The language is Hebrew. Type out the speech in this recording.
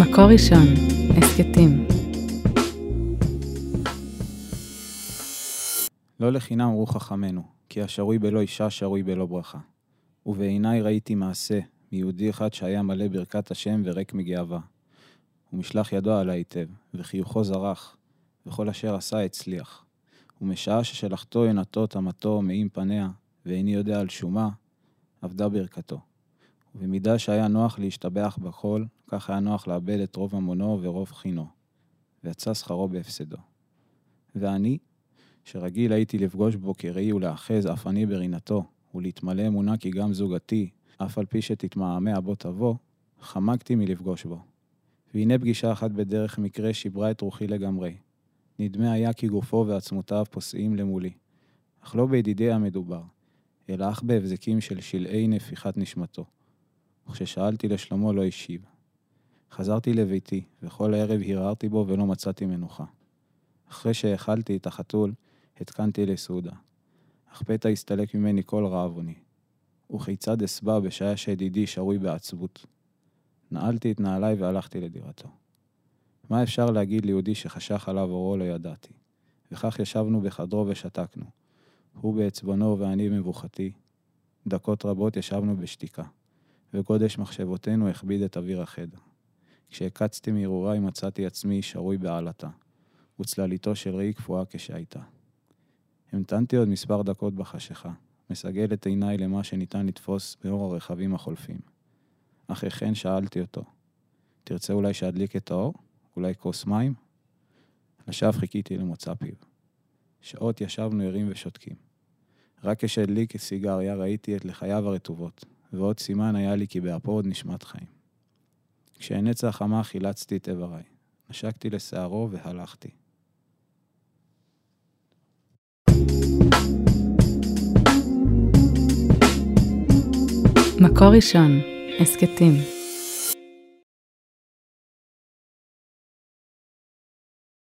מקור ראשון, הסכתים. לא לחינם אמרו חכמינו, כי השרוי בלא אישה שרוי בלא ברכה. ובעיניי ראיתי מעשה מיהודי אחד שהיה מלא ברכת השם וריק מגאווה. ומשלח ידו עלה היטב, וחיוכו זרח, וכל אשר עשה הצליח. ומשעה ששלחתו יונתו תמתו מעם פניה, ואיני יודע על שומה, אבדה ברכתו. ובמידה שהיה נוח להשתבח בכל, כך היה נוח לאבד את רוב ממונו ורוב חינו. ויצא שכרו בהפסדו. ואני, שרגיל הייתי לפגוש בו כראי ולאחז אף אני ברינתו, ולהתמלא אמונה כי גם זוגתי, אף על פי שתתמהמה בו תבוא, חמקתי מלפגוש בו. והנה פגישה אחת בדרך מקרה שיברה את רוחי לגמרי. נדמה היה כי גופו ועצמותיו פוסעים למולי. אך לא בידידי המדובר, אלא אך בהבזקים של שלהי נפיחת נשמתו. וכששאלתי לשלומו לא השיב. חזרתי לביתי, וכל הערב הרהרתי בו ולא מצאתי מנוחה. אחרי שהאכלתי את החתול, התקנתי לסעודה. אך פתע הסתלק ממני כל רעבוני. וכיצד אסבע בשעה שידידי שרוי בעצבות. נעלתי את נעליי והלכתי לדירתו. מה אפשר להגיד ליהודי שחשך עליו אורו לא ידעתי? וכך ישבנו בחדרו ושתקנו. הוא בעצבונו ואני במבוכתי. דקות רבות ישבנו בשתיקה, וגודש מחשבותינו הכביד את אוויר החדר. כשהקצתי מהרהוריי מצאתי עצמי שרוי בעלתה, וצלליתו של ראי קפואה כשהייתה. המתנתי עוד מספר דקות בחשיכה, מסגל את עיניי למה שניתן לתפוס באור הרכבים החולפים. אך היכן שאלתי אותו, תרצה אולי שאדליק את האור? אולי כוס מים? לשווא חיכיתי למוצא פיו. שעות ישבנו ערים ושותקים. רק כשהדליק סיגריה ראיתי את לחייו הרטובות, ועוד סימן היה לי כי באפו עוד נשמת חיים. כשהנץ החמה חילצתי את איבריי, נשקתי לשערו והלכתי. מקור ראשון, הסכתים.